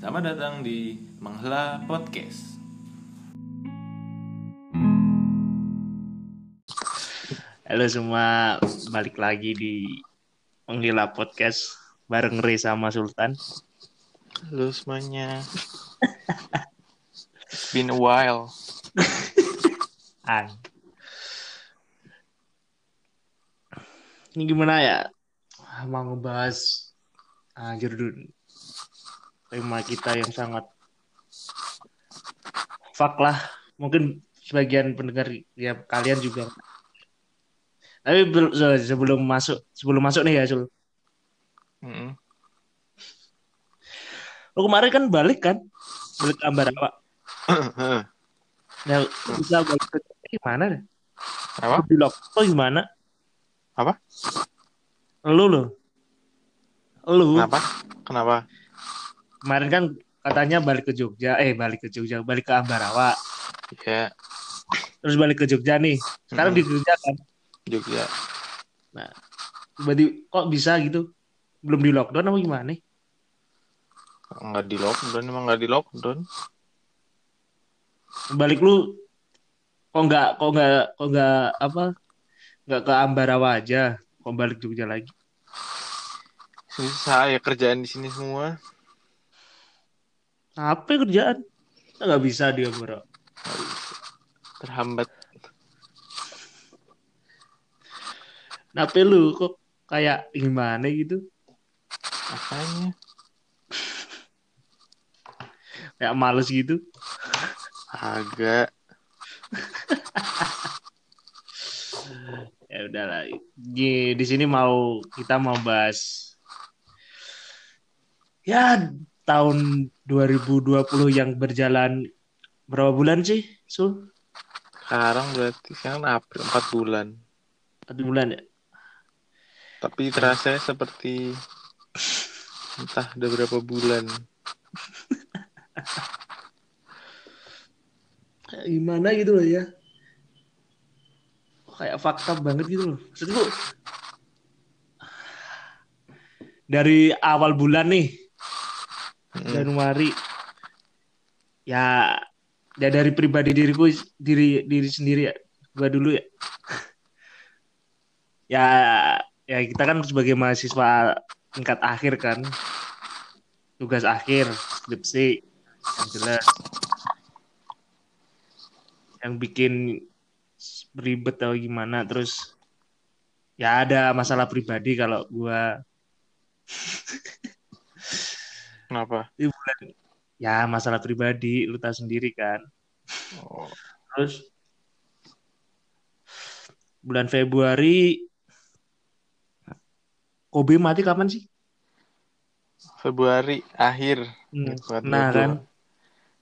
Selamat datang di Menghela Podcast. Halo semua, balik lagi di Menggila Podcast bareng Ray sama Sultan. Halo semuanya. It's been a while. An. Ini gimana ya? Mau ngebahas anjir dulu. Tema kita yang sangat fuck lah. Mungkin sebagian pendengar ya kalian juga. Tapi bel- sebelum masuk sebelum masuk nih ya Sul. Mm-mm. Lo kemarin kan balik kan? Balik ke Ambarawa. Nah, bisa balik ke gimana deh? Apa? Di Lokto gimana? Apa? Lu lo. Lu Kenapa? Kenapa? Kemarin kan katanya balik ke Jogja, eh balik ke Jogja, balik ke Ambarawa, Ya, terus balik ke Jogja nih. Sekarang Mm-mm. di Jogja kan. Jogja. Berarti kok bisa gitu? Belum di lockdown apa gimana? Nggak di lockdown, emang nggak di lockdown. Balik lu kok nggak kok nggak kok nggak apa? Nggak ke Ambarawa aja, kok balik Jogja lagi? Susah ya kerjaan di sini semua. Apa kerjaan? Nggak bisa dia bro. Terhambat. Kenapa lu kok kayak gimana gitu? Apanya? Kayak males gitu? Agak. Ya udahlah. Di, di sini mau kita mau bahas ya tahun 2020 yang berjalan berapa bulan sih, Sul? Sekarang berarti sekarang April 4 bulan. Satu bulan ya? Tapi terasa seperti entah udah berapa bulan. Gimana gitu loh ya. Kayak fakta banget gitu loh. Maksudku dari awal bulan nih, Mm-mm. Januari. Ya ya dari pribadi diriku diri diri sendiri ya. Gua dulu ya. Ya ya kita kan sebagai mahasiswa tingkat akhir kan. Tugas akhir skripsi yang jelas. Yang bikin ribet atau gimana terus ya ada masalah pribadi kalau gua Kenapa? ya masalah pribadi lu tahu sendiri kan Oh, terus bulan Februari Kobe mati kapan sih Februari akhir. Hmm, nah 20. kan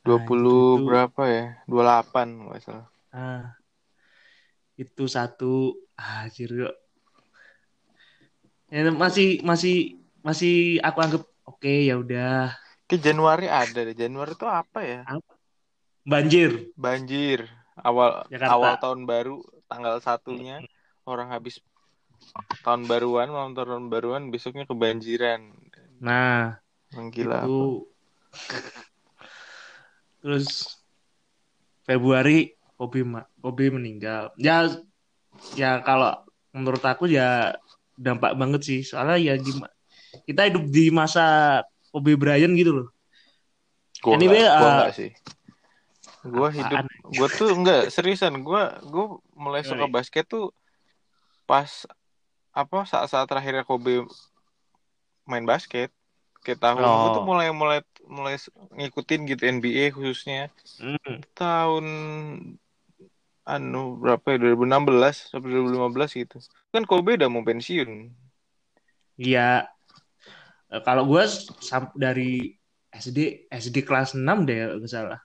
20 Nah, berapa ya? 28 nggak salah. ah itu satu anjir yuk ya, masih masih masih aku anggap oke ya udah Ke Januari ada deh. Januari itu apa ya? banjir Banjir. Awal Jakarta. awal tahun baru tanggal satunya orang habis tahun baruan malam tahun baruan besoknya kebanjiran. nah Menggila. itu terus Februari Kobe ma- Kobe meninggal ya ya kalau menurut aku ya dampak banget sih soalnya ya gimana kita hidup di masa Kobe Bryant gitu loh. Gua Anyway, nggak- gua uh, nggak sih. Gua hidup gua tuh enggak seriusan gua gua mulai suka basket tuh pas apa saat-saat terakhirnya Kobe main basket. Kayak tahun Oh. gua tuh mulai mulai mulai ngikutin gitu NBA khususnya. Hmm, tahun anu berapa ya 2016 sampai 2015 gitu. Kan Kobe udah mau pensiun. Iya kalau gue dari SD SD kelas 6 deh nggak salah.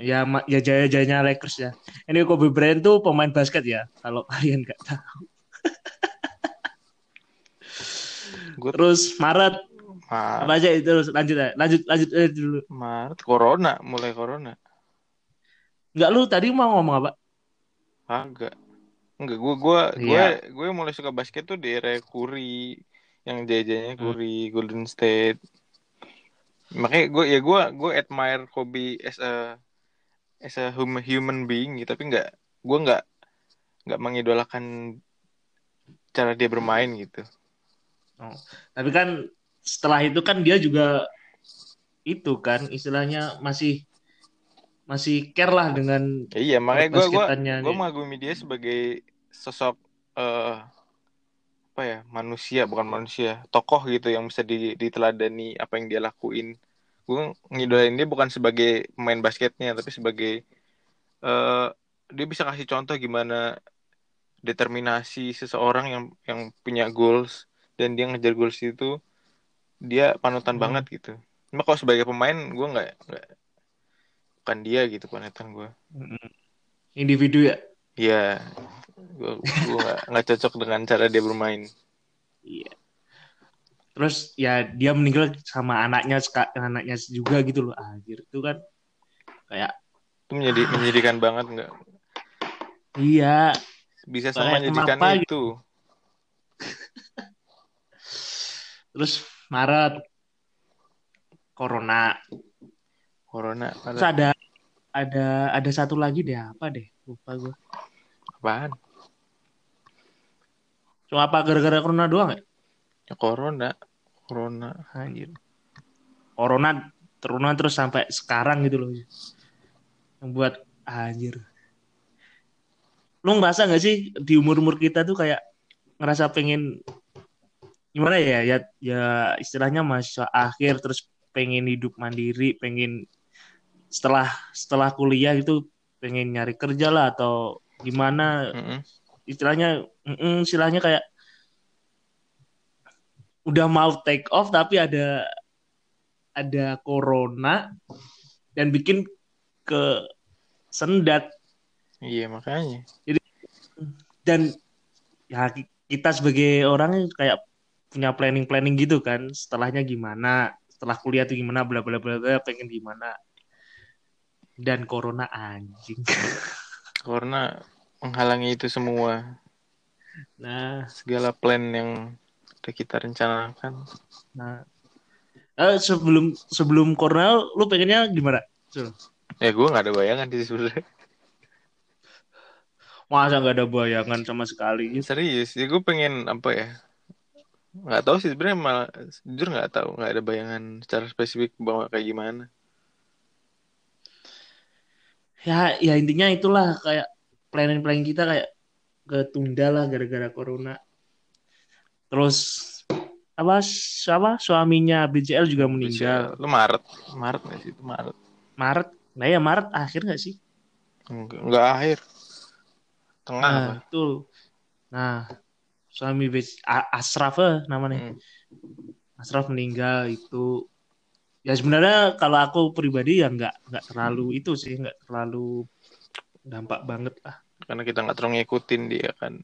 Ya ya jaya jayanya Lakers ya. Ini Kobe Bryant tuh pemain basket ya kalau kalian nggak tahu. Gua- terus Maret. Maret, apa aja itu terus lanjut ya? Lanjut lanjut aja dulu. Maret corona mulai corona. Nggak lu tadi mau ngomong apa? Agak enggak gue gue gue Iya. gue mulai suka basket tuh di era Curry yang jajannya Curry Golden State. Makanya gue ya gue gue admire Kobe as a as a hum- human being gitu. Tapi nggak gue nggak nggak mengidolakan cara dia bermain gitu. Tapi kan setelah itu kan dia juga itu kan istilahnya masih masih care lah dengan Ya, iya makanya gue gue gue mengagumi dia sebagai sosok eh apa ya manusia bukan manusia tokoh gitu yang bisa di- diteladani apa yang dia lakuin. Gue ngidolain dia bukan sebagai pemain basketnya tapi sebagai eh dia bisa kasih contoh gimana determinasi seseorang yang yang punya goals dan dia ngejar goals itu dia panutan Hmm. banget gitu. Cuma kalau sebagai pemain gue nggak nggak bukan dia gitu panutan gue individu ya. Iya, gue nggak nggak cocok dengan cara dia bermain. Iya. Terus ya dia meninggal sama anaknya anaknya juga gitu loh. Anjir itu kan kayak Itu menjadi menyedihkan banget nggak? iya Bisa Kayak sama menyedihkan kenapa itu. terus Maret corona Corona terus ada ada ada satu lagi deh apa deh lupa gue apaan? Cuma apa gara-gara corona doang ya? Ya, corona, corona. anjir. Corona turunan terus sampai sekarang gitu loh. Yang buat anjir. Lu ngerasa gak sih di umur umur kita tuh kayak ngerasa pengen gimana ya ya ya istilahnya masa akhir terus pengen hidup mandiri pengen setelah setelah kuliah itu pengen nyari kerja lah atau gimana? Mm-mm. istilahnya mm, istilahnya kayak udah mau take off tapi ada ada corona dan bikin ke sendat Iya makanya. dan ya ki- kita sebagai orang kayak punya planning planning gitu kan setelahnya gimana setelah kuliah tuh gimana bla bla bla bla pengen gimana dan corona anjing Corona menghalangi itu semua. Nah Segala plan yang udah kita rencanakan. nah eh, sebelum sebelum corona lu pengennya gimana Sul? Ya gue nggak ada bayangan sih sebenarnya. masa nggak ada bayangan sama sekali Serius, ya gue pengen apa ya? Nggak tahu sih sebenarnya malah jujur nggak tahu nggak ada bayangan secara spesifik bahwa kayak gimana. ya ya intinya itulah kayak planning planning kita kayak ketunda lah gara-gara corona. Terus apa apa suaminya BCL juga meninggal. Lu Maret, Maret nggak sih? Itu Maret? Maret? Nah ya Maret akhir nggak sih? Enggak, enggak akhir. Tengah nah apa? betul. Nah suami A- Asraf eh, namanya. Hmm. Asraf meninggal itu. Ya sebenarnya kalau aku pribadi ya nggak nggak terlalu itu sih nggak terlalu dampak banget lah Karena kita nggak terlalu ngikutin dia kan.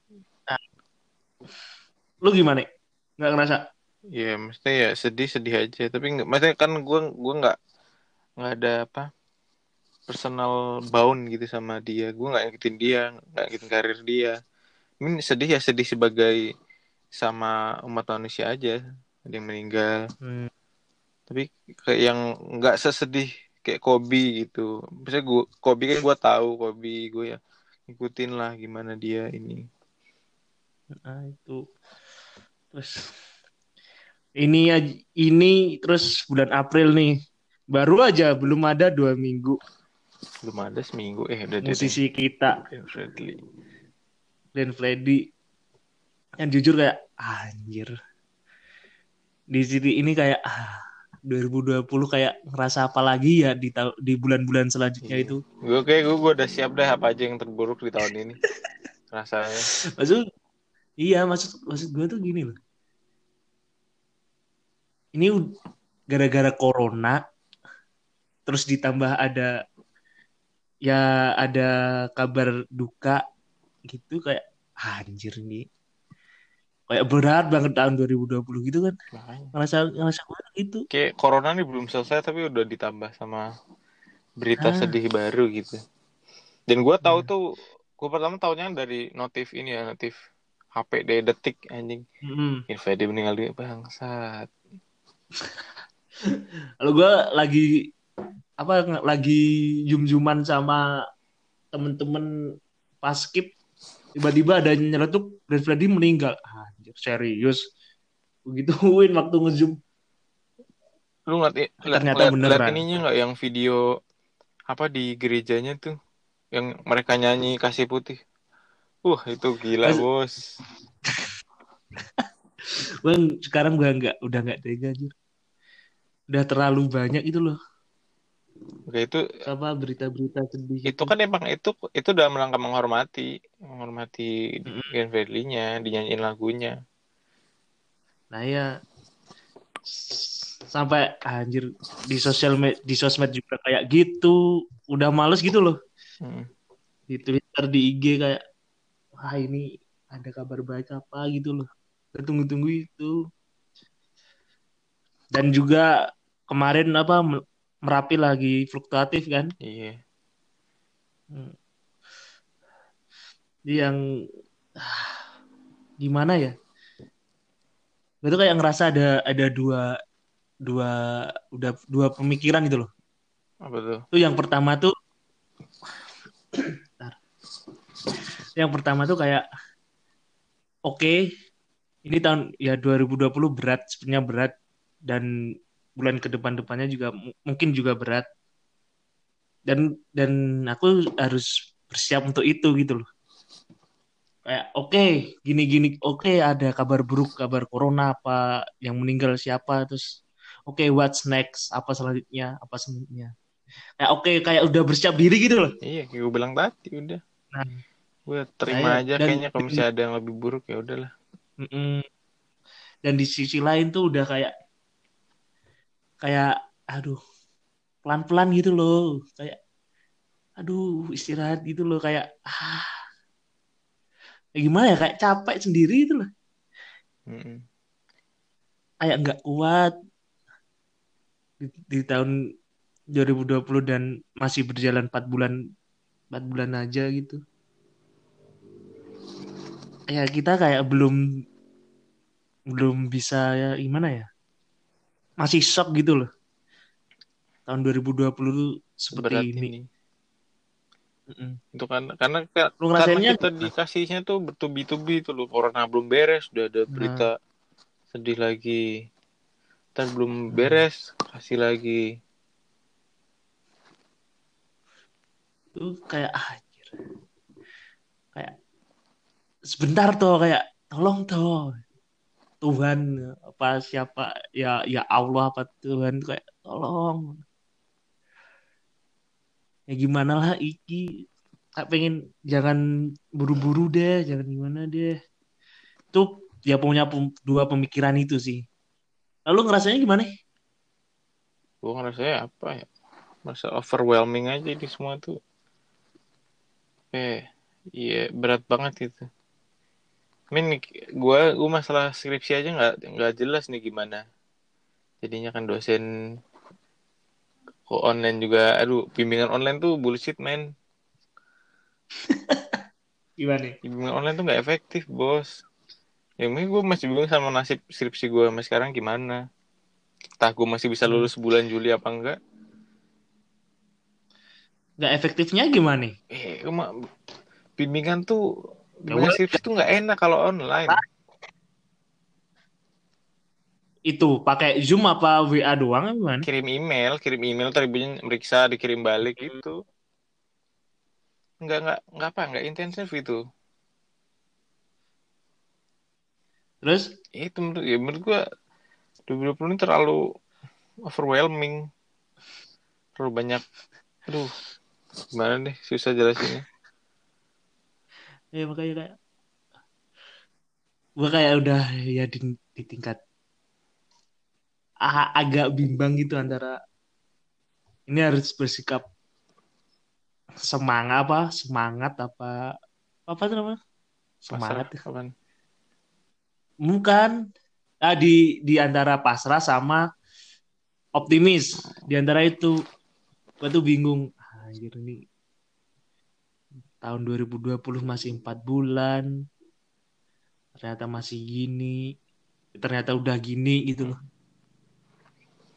lu gimana nggak ngerasa Ya, mestinya ya sedih-sedih aja. Tapi nggak, maksudnya kan gue gua nggak nggak ada apa personal bound gitu sama dia. Gue nggak ngikutin dia, nggak ngikutin karir dia. Ini sedih ya sedih sebagai sama umat manusia aja. Ada yang meninggal. Hmm. Tapi kayak yang nggak sesedih kayak Kobe gitu. Misalnya gue Kobe kan gue tahu Kobe gue ya ngikutin lah gimana dia ini. Nah, itu. Terus ini ini terus bulan April nih. Baru aja belum ada dua minggu. Belum ada seminggu. Eh udah musisi kita. Deh. Friendly. Glenn Fredly yang jujur kayak anjir. Di sini ini kayak ah, 2020 kayak ngerasa apa lagi ya di di bulan-bulan selanjutnya Iya. itu Gue kayak gue, gue udah siap deh apa aja yang terburuk di tahun ini. Rasanya. maksud iya maksud maksud gue tuh gini loh ini gara-gara corona terus ditambah ada ya ada kabar duka gitu kayak anjir nih kayak berat banget tahun 2020 gitu kan Makanya. ngerasa ngerasa gue gitu Kayak corona nih belum selesai tapi udah ditambah sama berita Ah. sedih baru gitu. Dan gue tahu Iya. tuh, gue pertama tahunya dari notif ini ya, notif HP dari detik anjing. Mm. Infede meninggal dunia bangsat. Kalau gue lagi apa lagi jum-juman sama temen-temen pas skip tiba-tiba ada yang nyeletuk Brad Freddy meninggal. Anjir, serius. Begituin waktu nge-zoom. Lu ngeliat, Ternyata liat, beneran. liat ininya nggak yang video apa di gerejanya tuh yang mereka nyanyi kasih putih. Wah itu gila Mas- bos. Gue sekarang gue nggak udah nggak tega anjir. Udah terlalu banyak itu loh. Oke itu Apa berita-berita sedih. itu kan emang itu itu udah melangkah menghormati menghormati Mm-mm. Glenn Fredly-nya dinyanyiin lagunya. Nah ya sampai anjir di sosial me- di sosmed juga kayak gitu udah males gitu loh Hmm. di Twitter di IG kayak wah ini ada kabar baik apa gitu loh tunggu-tunggu itu dan juga kemarin apa Merapi lagi fluktuatif kan? Iya. yang ah, gimana ya? Gue tuh kayak ngerasa ada ada dua dua udah dua pemikiran gitu loh. Apa tuh? tuh yang pertama tuh yang pertama tuh kayak oke ini tahun ya 2020 berat sebenarnya berat dan bulan ke depan-depannya juga mu- mungkin juga berat dan dan aku harus bersiap untuk itu gitu loh kayak oke gini-gini oke ada kabar buruk kabar corona apa yang meninggal siapa terus oke what's next apa selanjutnya apa selanjutnya kayak oke kayak udah bersiap diri gitu loh Iya, kayak gue bilang tadi udah. Nah. Gue terima aja dan- kayaknya kalau misalnya ada yang lebih buruk ya udahlah. Mm-mm. dan di sisi lain tuh udah kayak kayak aduh pelan-pelan gitu loh. Kayak aduh istirahat gitu loh. Kayak ah. Ya gimana ya? Kayak capek sendiri itu loh. Kayak nggak kuat di, di tahun 2020 dan masih berjalan 4 bulan 4 bulan aja gitu. Ya kita kayak belum belum bisa ya gimana ya masih shock gitu loh tahun 2020 tuh seperti Berat ini, ini. Mm-mm. Itu kan karena karena Lu ngerasainnya kita dikasihnya tuh bertubi-tubi tuh loh. Corona belum beres, udah ada Nah. berita sedih lagi. Hmm. belum beres, kasih lagi. tuh kayak anjir. kayak sebentar tuh kayak tolong tuh Tuhan apa siapa ya ya Allah apa Tuhan tuh kayak tolong ya gimana lah iki kayak pengen jangan buru-buru deh jangan gimana deh tuh ya punya dua pemikiran itu sih lalu ngerasanya gimana Gue ngerasanya apa ya? Masa overwhelming aja di semua tuh. Eh, iya berat banget itu. Min, gue gue masalah skripsi aja nggak nggak jelas nih gimana. Jadinya kan dosen kok online juga, aduh bimbingan online tuh bullshit men. gimana Bimbingan online tuh nggak efektif bos. Ya mungkin gue masih bingung sama nasib skripsi gue sama sekarang gimana. Entah gue masih bisa lulus bulan Juli apa enggak. nggak efektifnya gimana Eh, bimbingan tuh Skripsi tuh nggak enak kalau online. itu pakai Zoom apa WA doang gimana Kirim email, kirim email, ntar ibunya meriksa, dikirim balik gitu. Nggak nggak nggak apa, nggak intensif itu. terus Itu menurut ya menurut gua 2020 ini terlalu overwhelming. Terlalu banyak. Aduh, gimana deh susah jelasinnya. Ya makanya kayak gua kayak udah ya di, di tingkat ah, agak bimbang gitu antara ini harus bersikap semangat apa semangat apa apa tuh namanya? Semangat. Kapan? bukan. Ah, di di antara pasrah sama optimis. Di antara itu gua tuh bingung Ah, anjir ini tahun 2020 masih empat bulan ternyata masih gini ternyata udah gini gitu loh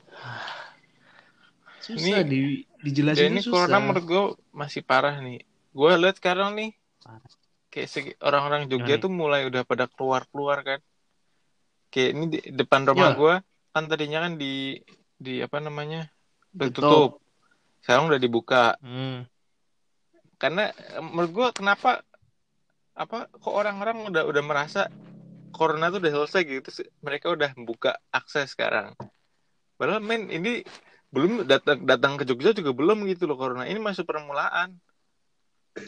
susah Ini- di dijelasin ini susah. corona menurut gue masih parah nih. Gue lihat sekarang nih, Parah. kayak orang-orang Jogja Gimana tuh mulai udah pada keluar-keluar kan. Kayak ini di depan rumah Ya. gue, kan tadinya kan di di apa namanya udah Tutup. tutup. Sekarang udah dibuka. Hmm. Karena eh, menurut gue kenapa apa kok orang-orang udah udah merasa corona tuh udah selesai gitu, terus mereka udah membuka akses sekarang. Padahal men ini belum datang datang ke Jogja juga belum gitu loh corona. Ini masih permulaan.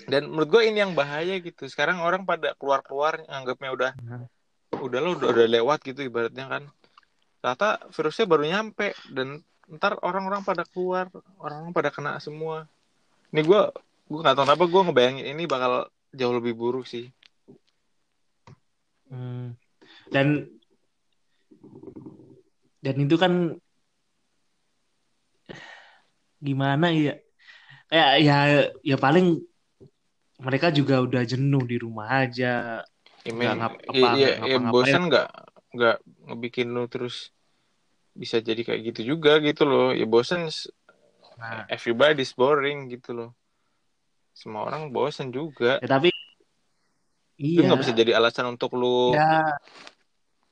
Dan menurut gue ini yang bahaya gitu. Sekarang orang pada keluar-keluar anggapnya udah Nah. udah lo udah, udah lewat gitu ibaratnya kan. Ternyata virusnya baru nyampe dan ntar orang-orang pada keluar, orang-orang pada kena semua. Ini gue gue nggak tahu kenapa gue ngebayangin ini bakal jauh lebih buruk sih. Hmm. Dan dan itu kan gimana ya? Kayak ya ya paling mereka juga udah jenuh di rumah aja. Ya, Nggak ngap- apa- iya, nggak iya, ngapa-ngapain. bosan nggak nggak ngebikin lu terus bisa jadi kayak gitu juga gitu loh. Ya bosan Nah, everybody's boring gitu loh. Semua orang bosan juga. ya tapi Itu iya. nggak bisa jadi alasan untuk lu Ya,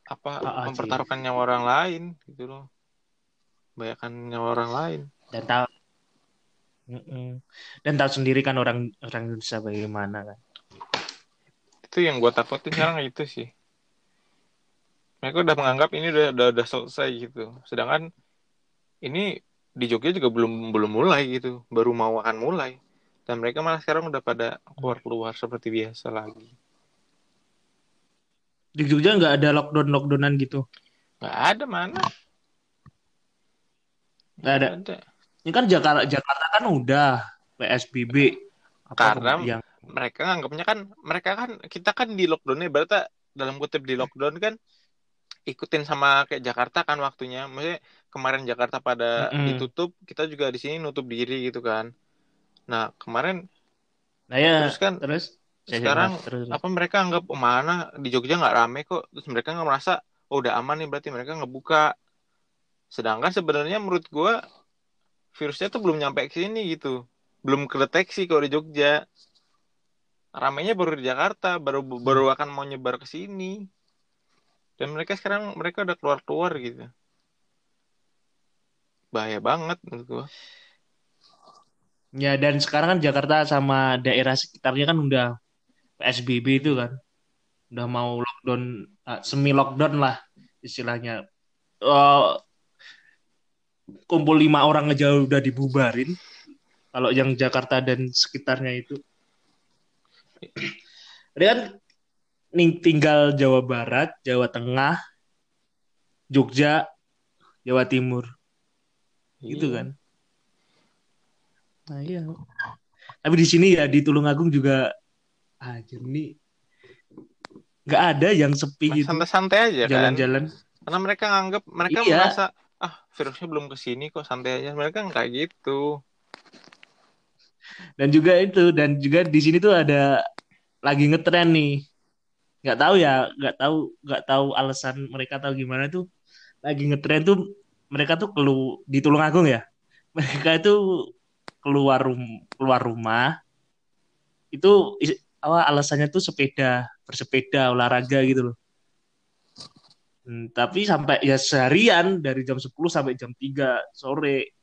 apa ah, mempertaruhkan nyawa orang lain gitu loh. Bayangkan nyawa orang lain. dan tahu dan tahu sendiri kan orang orang Indonesia bagaimana kan. Itu yang gue takutin sekarang itu sih. Mereka udah menganggap ini udah udah, udah selesai gitu. Sedangkan ini di Jogja juga belum belum mulai gitu, baru mau akan mulai. Dan mereka malah sekarang udah pada keluar-keluar seperti biasa lagi. Di Jogja nggak ada lockdown lockdownan gitu. Nggak ada mana? Nggak ada. Ini kan Jakarta Jakarta kan udah PSBB apa Karena- yang Mereka nganggapnya kan, mereka kan kita kan di lockdownnya berarti dalam kutip di lockdown kan ikutin sama kayak Jakarta kan waktunya. Maksudnya kemarin Jakarta pada Mm-mm. ditutup, kita juga di sini nutup diri gitu kan. Nah kemarin nah ya terus kan terus? sekarang terus, apa mereka anggap oh, mana di Jogja nggak rame kok. Terus mereka nggak merasa oh udah aman nih berarti mereka ngebuka. Sedangkan sebenarnya menurut gua virusnya tuh belum nyampe ke sini gitu. Belum kedeteksi kalau di Jogja. Ramenya baru di Jakarta baru baru akan mau nyebar ke sini. Dan mereka sekarang mereka udah keluar keluar gitu. Bahaya banget menurut gua Ya dan sekarang kan Jakarta sama daerah sekitarnya kan udah PSBB itu kan. Udah mau lockdown eh, semi lockdown lah istilahnya. Eh, kumpul lima orang aja udah dibubarin. Kalau yang Jakarta dan sekitarnya itu. Ini kan tinggal Jawa Barat, Jawa Tengah, Jogja, Jawa Timur. Gitu Iya. kan. Nah, iya. Tapi di sini ya di Tulungagung juga aja nih nggak ada yang sepi Nah, gitu santai-santai aja kan jalan-jalan. karena mereka nganggap mereka Iya. merasa ah virusnya belum ke sini kok santai aja mereka nggak gitu Dan juga itu dan juga di sini tuh ada lagi ngetren nih. Nggak tahu ya, nggak tahu nggak tahu alasan mereka tahu gimana tuh. Lagi ngetren tuh mereka tuh kelu di Tulungagung ya. Mereka itu keluar rum keluar rumah itu apa alasannya tuh sepeda, bersepeda, olahraga gitu loh. Hmm, tapi sampai ya seharian dari jam 10 sampai jam 3 sore.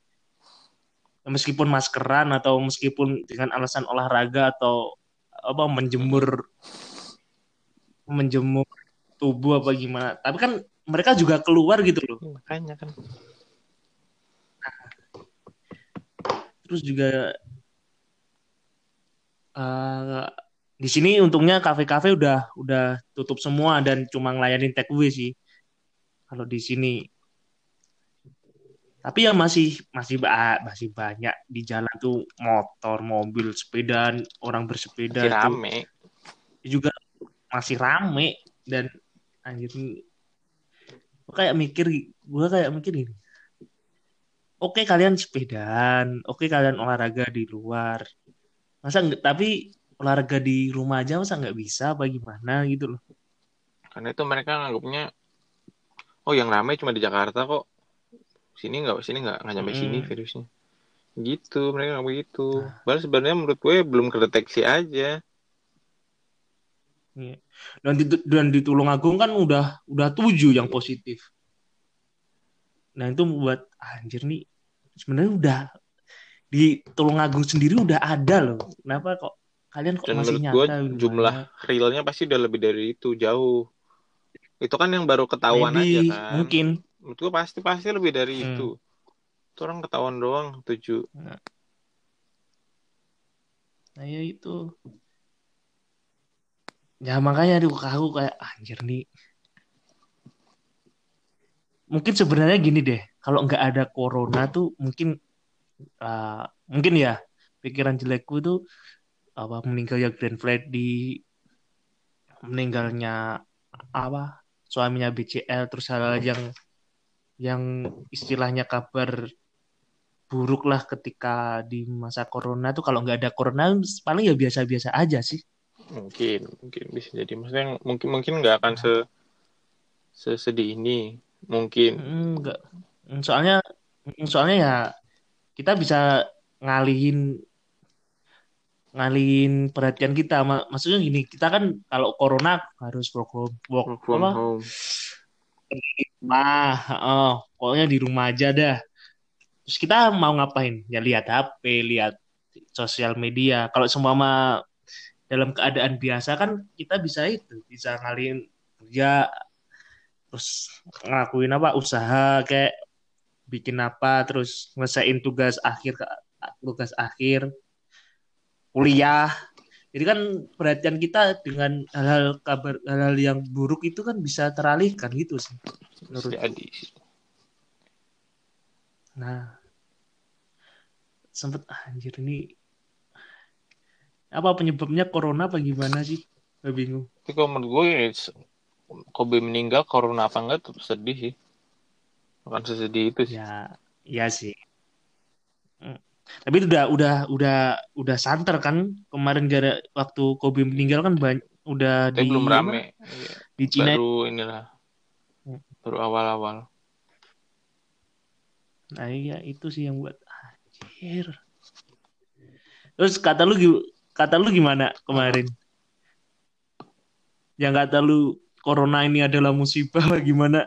Meskipun maskeran atau meskipun dengan alasan olahraga atau apa menjemur menjemur tubuh apa gimana. Tapi kan mereka juga keluar gitu loh. makanya kan Terus juga eh, di sini untungnya kafe-kafe udah udah tutup semua dan cuma ngelayanin take away sih. Kalau di sini. Tapi ya masih masih masih banyak di jalan tuh motor, mobil, sepeda, orang bersepeda masih tuh rame juga masih rame dan anjir gue kayak mikir gue kayak mikir gini oke kalian sepedaan oke kalian olahraga di luar masa nggak tapi olahraga di rumah aja masa nggak bisa apa gimana gitu loh karena itu mereka nganggapnya oh yang rame cuma di Jakarta kok sini nggak sini nggak nggak nyampe Mm. sini virusnya gitu mereka nggak begitu Nah. Padahal sebenarnya menurut gue belum kedeteksi aja Iya. Dan di dan di Tulungagung kan udah udah tujuh yang positif. Nah itu membuat anjir nih sebenarnya udah di Tulungagung sendiri udah ada loh. Kenapa kok kalian kok dan masih nyata? gue gimana? jumlah realnya pasti udah lebih dari itu jauh itu kan yang baru ketahuan Maybe, aja kan mungkin. menurut gue pasti pasti lebih dari Hmm. itu itu orang ketahuan doang tujuh Nah ya itu. Ya makanya aduh aku kayak anjir nih. Mungkin sebenarnya gini deh, kalau nggak ada corona tuh mungkin uh, mungkin ya pikiran jelekku tuh apa meninggalnya Grand Freddy, meninggalnya apa suaminya BCL terus hal yang yang istilahnya kabar buruk lah ketika di masa corona tuh kalau nggak ada corona paling ya biasa-biasa aja sih. mungkin mungkin bisa jadi maksudnya mungkin mungkin nggak akan se sesedih ini mungkin Enggak. Soalnya soalnya ya kita bisa ngalihin ngalihin perhatian kita. Ma- Maksudnya gini, kita kan kalau corona harus work home, work, from apa? home Nah, oh, pokoknya di rumah aja dah. Terus kita mau ngapain? Ya lihat HP, lihat sosial media. Kalau semua mah dalam keadaan biasa kan kita bisa itu, bisa ngalihin kerja, terus ngelakuin apa usaha kayak bikin apa, terus ngesain tugas akhir tugas akhir, kuliah. Jadi kan perhatian kita dengan hal-hal kabar hal-hal yang buruk itu kan bisa teralihkan gitu sih. Menurut jadi Nah, sempet anjir ini apa penyebabnya corona apa gimana sih? Gue bingung. tapi kalau menurut gue ya, Kobe meninggal corona apa enggak tetap sedih sih bukan sesedih itu sih Ya, ya sih. Hmm. Tapi udah udah udah udah santer kan kemarin gara waktu Kobe meninggal kan banyak udah tapi di belum rame Iya. di Cina baru inilah Hmm. baru awal-awal Nah iya itu sih yang buat anjir. Terus kata lu kata lu gimana kemarin? Yang kata lu corona ini adalah musibah gimana?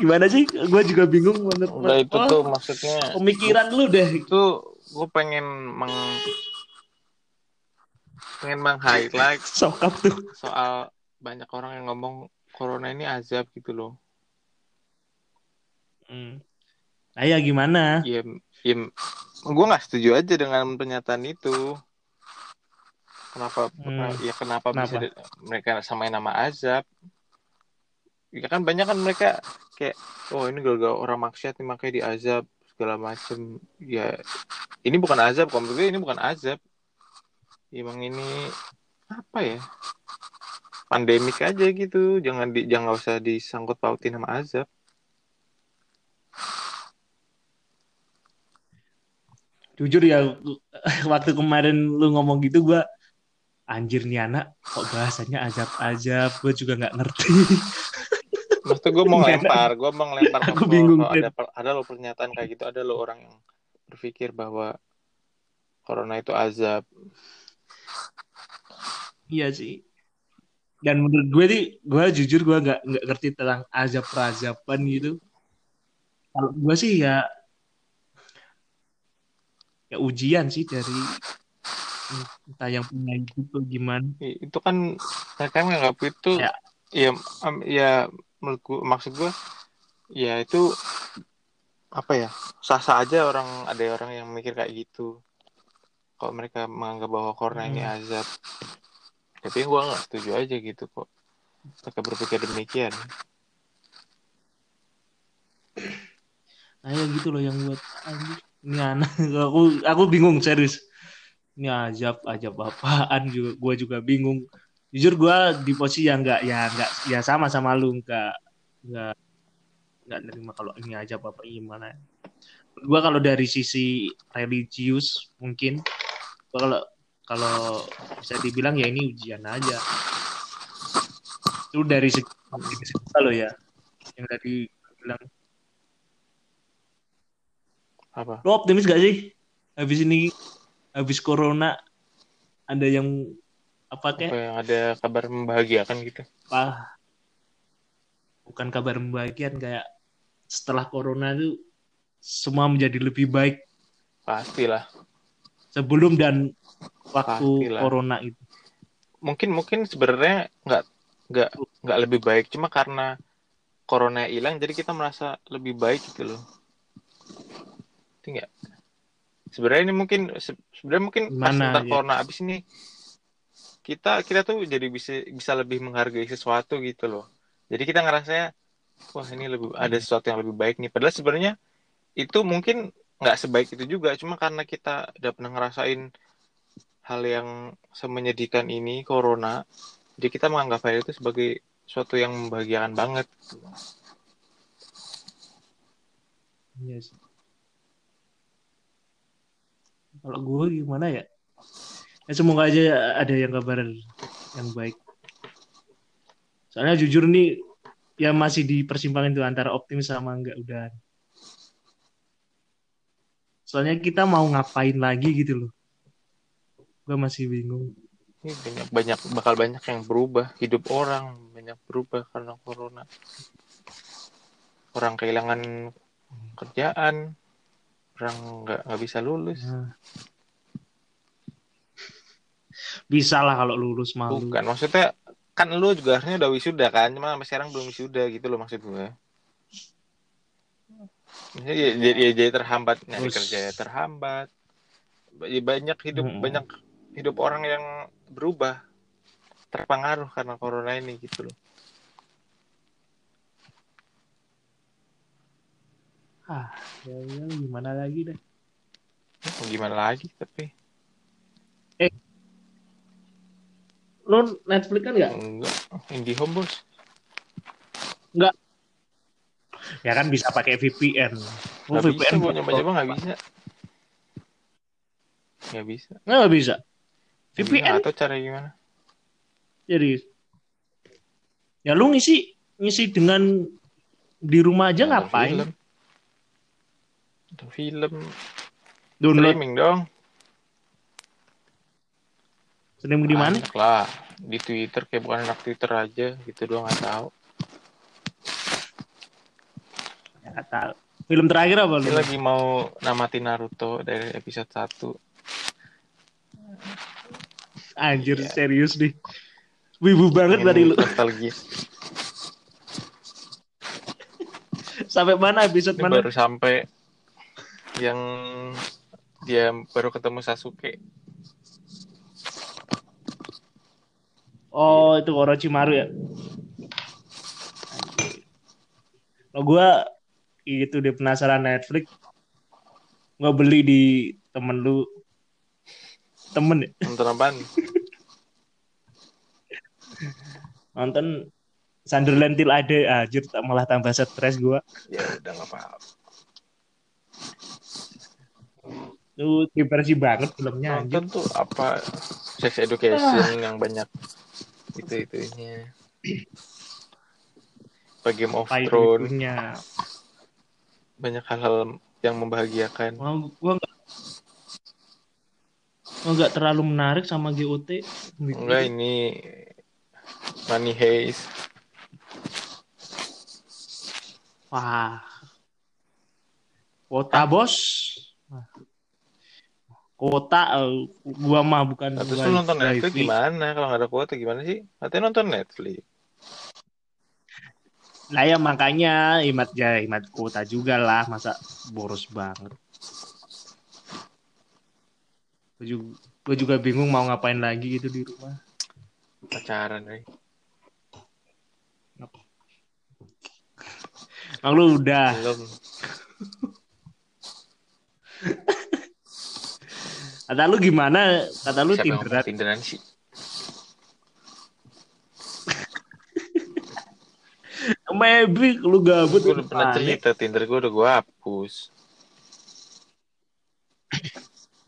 gimana sih? Gue juga bingung banget. Udah itu Oh, tuh maksudnya pemikiran lu deh. itu gue pengen meng pengen meng highlight Sokap tuh. soal banyak orang yang ngomong corona ini azab gitu loh. Hmm. Nah, ya gimana? Ya, ya gue nggak setuju aja dengan pernyataan itu. Kenapa? Hmm. Ya kenapa, bisa Kenapa? di- mereka samain nama azab? Ya kan banyak kan mereka kayak oh ini gara-gara orang maksiat nih makanya diazab segala macem. Ya ini bukan azab, kalau gue ini bukan azab. Emang ini apa ya? Pandemik aja gitu. Jangan di jangan usah disangkut pautin sama azab. Jujur ya, waktu kemarin lu ngomong gitu gua anjir nih anak kok bahasanya azab-azab, gue juga nggak ngerti. Maksud gue mau ngelempar, gue mau ngelempar Aku bingung, ada ada lo pernyataan kayak gitu, ada lo orang yang berpikir bahwa corona itu azab. Iya sih. Dan menurut gue nih, gue jujur gue nggak nggak ngerti tentang azab perazaban gitu. Kalau gue sih ya ya ujian sih dari entah yang punya itu gimana. Itu kan mereka menganggap itu Ya. ya ya menurut maksud gue ya itu apa ya sah-sah aja orang ada orang yang mikir kayak gitu. Kalau mereka menganggap bahwa corona ini Hmm. azab. Tapi gue nggak setuju aja gitu kok. Mereka berpikir demikian. Nah ya gitu loh yang buat. Ini anak aku aku bingung serius. Ini azab azab apaan juga gue juga bingung. Jujur gue di posisi yang nggak ya nggak ya sama sama lu nggak nggak nggak nerima kalau ini azab apa gimana. Gue kalau dari sisi religius mungkin gua kalau kalau bisa dibilang ya ini ujian aja. Itu dari segi dari lo ya yang tadi bilang Apa? Lo optimis gak sih? Habis ini, habis corona, ada yang apa Apa kayak yang ada kabar membahagiakan gitu? apa? Bukan kabar membahagiakan kayak setelah corona itu semua menjadi lebih baik Pastilah. sebelum dan waktu Pastilah. corona itu. Mungkin mungkin sebenarnya nggak nggak nggak lebih baik, cuma karena corona hilang jadi kita merasa lebih baik gitu loh. Ngerti nggak? Sebenarnya ini mungkin se- sebenarnya mungkin pas Gimana, ntar ya? corona habis ini kita kita tuh jadi bisa bisa lebih menghargai sesuatu gitu loh. Jadi kita ngerasanya wah ini lebih ada sesuatu yang lebih baik nih. Padahal sebenarnya itu mungkin nggak sebaik itu juga, cuma karena kita udah pernah ngerasain hal yang semenyedihkan ini corona, jadi kita menganggap hal itu sebagai sesuatu yang membahagiakan banget. Iya sih. Kalau gue gimana ya? Ya semoga aja ada yang kabar yang baik. Soalnya jujur nih ya masih di persimpangan itu antara optimis sama enggak udah. Soalnya kita mau ngapain lagi gitu loh. Gue masih bingung. Ini banyak banyak bakal banyak yang berubah, hidup orang banyak berubah karena corona. Orang kehilangan kerjaan, orang nggak nggak bisa lulus. Nah. Bisa lah kalau lulus malu. Bukan, maksudnya kan lu juga harusnya udah wisuda kan, cuma sampai sekarang belum wisuda gitu loh maksud gue. Ya, ya, jadi ya, jadi terhambat nyari Terus- kerja ya terhambat. Ya, Banyak hidup Mm-mm. banyak hidup orang yang berubah terpengaruh karena corona ini gitu loh. Ah, ya, ya gimana lagi deh. Mau Gimana lagi tapi Lo Netflix kan nggak? enggak IndiHome bos. Ya kan bisa pakai VPN. Oh, Nggak bisa VPN gue nyoba-nyoba nggak bisa. Nggak bisa. Nggak bisa. VPN Atau cara gimana? jadi ya lu ngisi ngisi dengan di rumah aja Nonton ngapain? Film. Nonton film. Download Streaming dong. streaming di mana? Banyak lah. Di Twitter kayak bukan anak Twitter aja gitu doang nggak tahu. Ya, nggak tahu. Film terakhir apa lu? Ini lagi mau namatin Naruto dari episode 1. Anjir Iya. serius nih. Wibu banget tadi lu. Nostalgia. Sampai mana episode Ini mana? baru sampai yang dia baru ketemu Sasuke. Oh, itu Orochimaru ya. Kalau gua itu dia penasaran Netflix nggak beli di temen lu temen ya? Nonton apaan? nonton Sunderland till ada anjir tak malah tambah stres gua ya udah nggak apa-apa. Lu diversi banget filmnya anjir. Nonton tuh apa? Sex education yang banyak itu itunya. Apa Game of Thrones itunya. banyak hal-hal yang membahagiakan. Mau gua nggak gua nggak terlalu menarik sama GOT. Enggak ini Money Heist. Wah. Kota bos. Wah. Kota eh, gua mah bukan Nah, terus lu nonton Netflix gimana? Kalau nggak ada kuota gimana sih? Katanya nonton Netflix. Nah ya makanya imat ya imat kota juga lah masa boros banget. Gue juga, gua juga bingung mau ngapain lagi gitu di rumah. Pacaran, nih. Emang lu udah Belum. kata lu gimana? Kata lu Siapa tinderan. tinderan sih? Maybe lu gabut Gue udah pernah cerita Tinder gue udah gue hapus.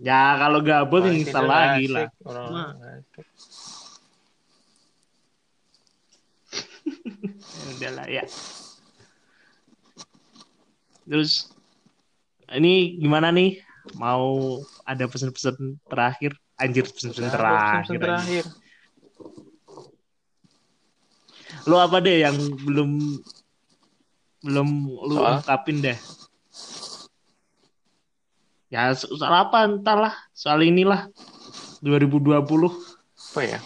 Ya kalau gabut Wah, install lagi asik, lah. Orang. Ya udahlah ya. Terus ini gimana nih? Mau ada pesan-pesan terakhir? Anjir pesan-pesan terakhir. pesan terakhir. Lu apa deh yang belum belum lu Soal? ungkapin deh? Ya so- soal apa entahlah soal inilah 2020 Apa ya?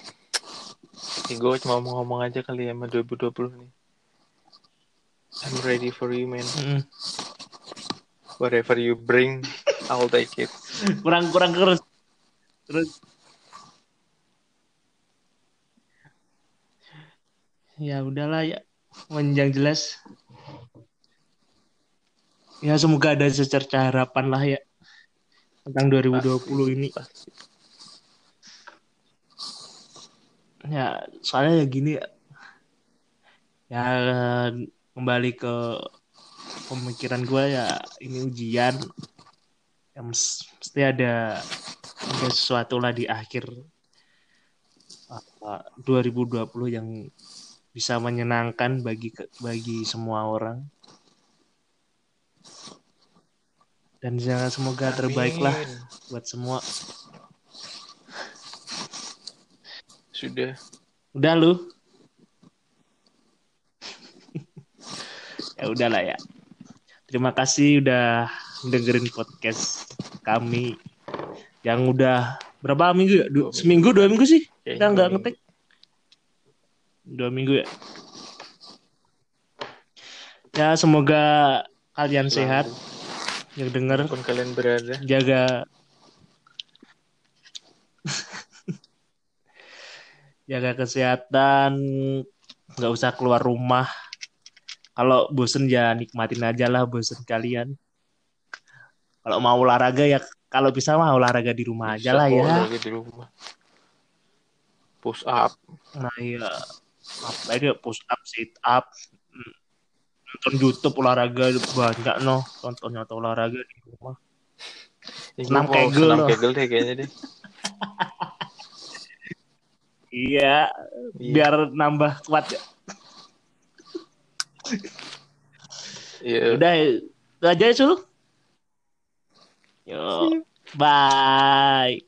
Nih, gue cuma mau ngomong aja kali ya sama 2020 nih. I'm ready for you, man. Mm. Whatever you bring, I'll take it. kurang kurang terus. Terus. Ya udahlah ya. Yang jelas. Ya semoga ada secerca harapan lah ya. Tentang 2020 ini. Pasti. ya soalnya ya gini ya. Ya kembali ke pemikiran gue ya. Ini ujian ya mes- mesti ada ada sesuatu lah di akhir uh, 2020 yang bisa menyenangkan bagi bagi semua orang dan jangan semoga terbaik lah Amin. buat semua Sudah. udah lu ya udahlah ya terima kasih udah dengerin podcast kami yang udah berapa minggu ya? Du- Dua minggu. seminggu dua minggu sih? Kayaknya kita nggak ngetek. Dua minggu ya? Ya semoga kalian sehat. Yang denger Pun kalian berada. jaga. Jaga kesehatan nggak usah keluar rumah. Kalau bosen ya nikmatin aja lah bosen kalian kalau mau olahraga ya kalau bisa mah olahraga di rumah aja Bisa lah kok ya lagi di rumah. Push up. nah iya apa ini push up sit up Hmm. nonton YouTube olahraga banyak no tonton atau olahraga di rumah Senam kegel senam kegel deh kayaknya deh. iya Iya. biar nambah kuat ya Iya. Udah, itu aja ya, Sul. Yo. Bye.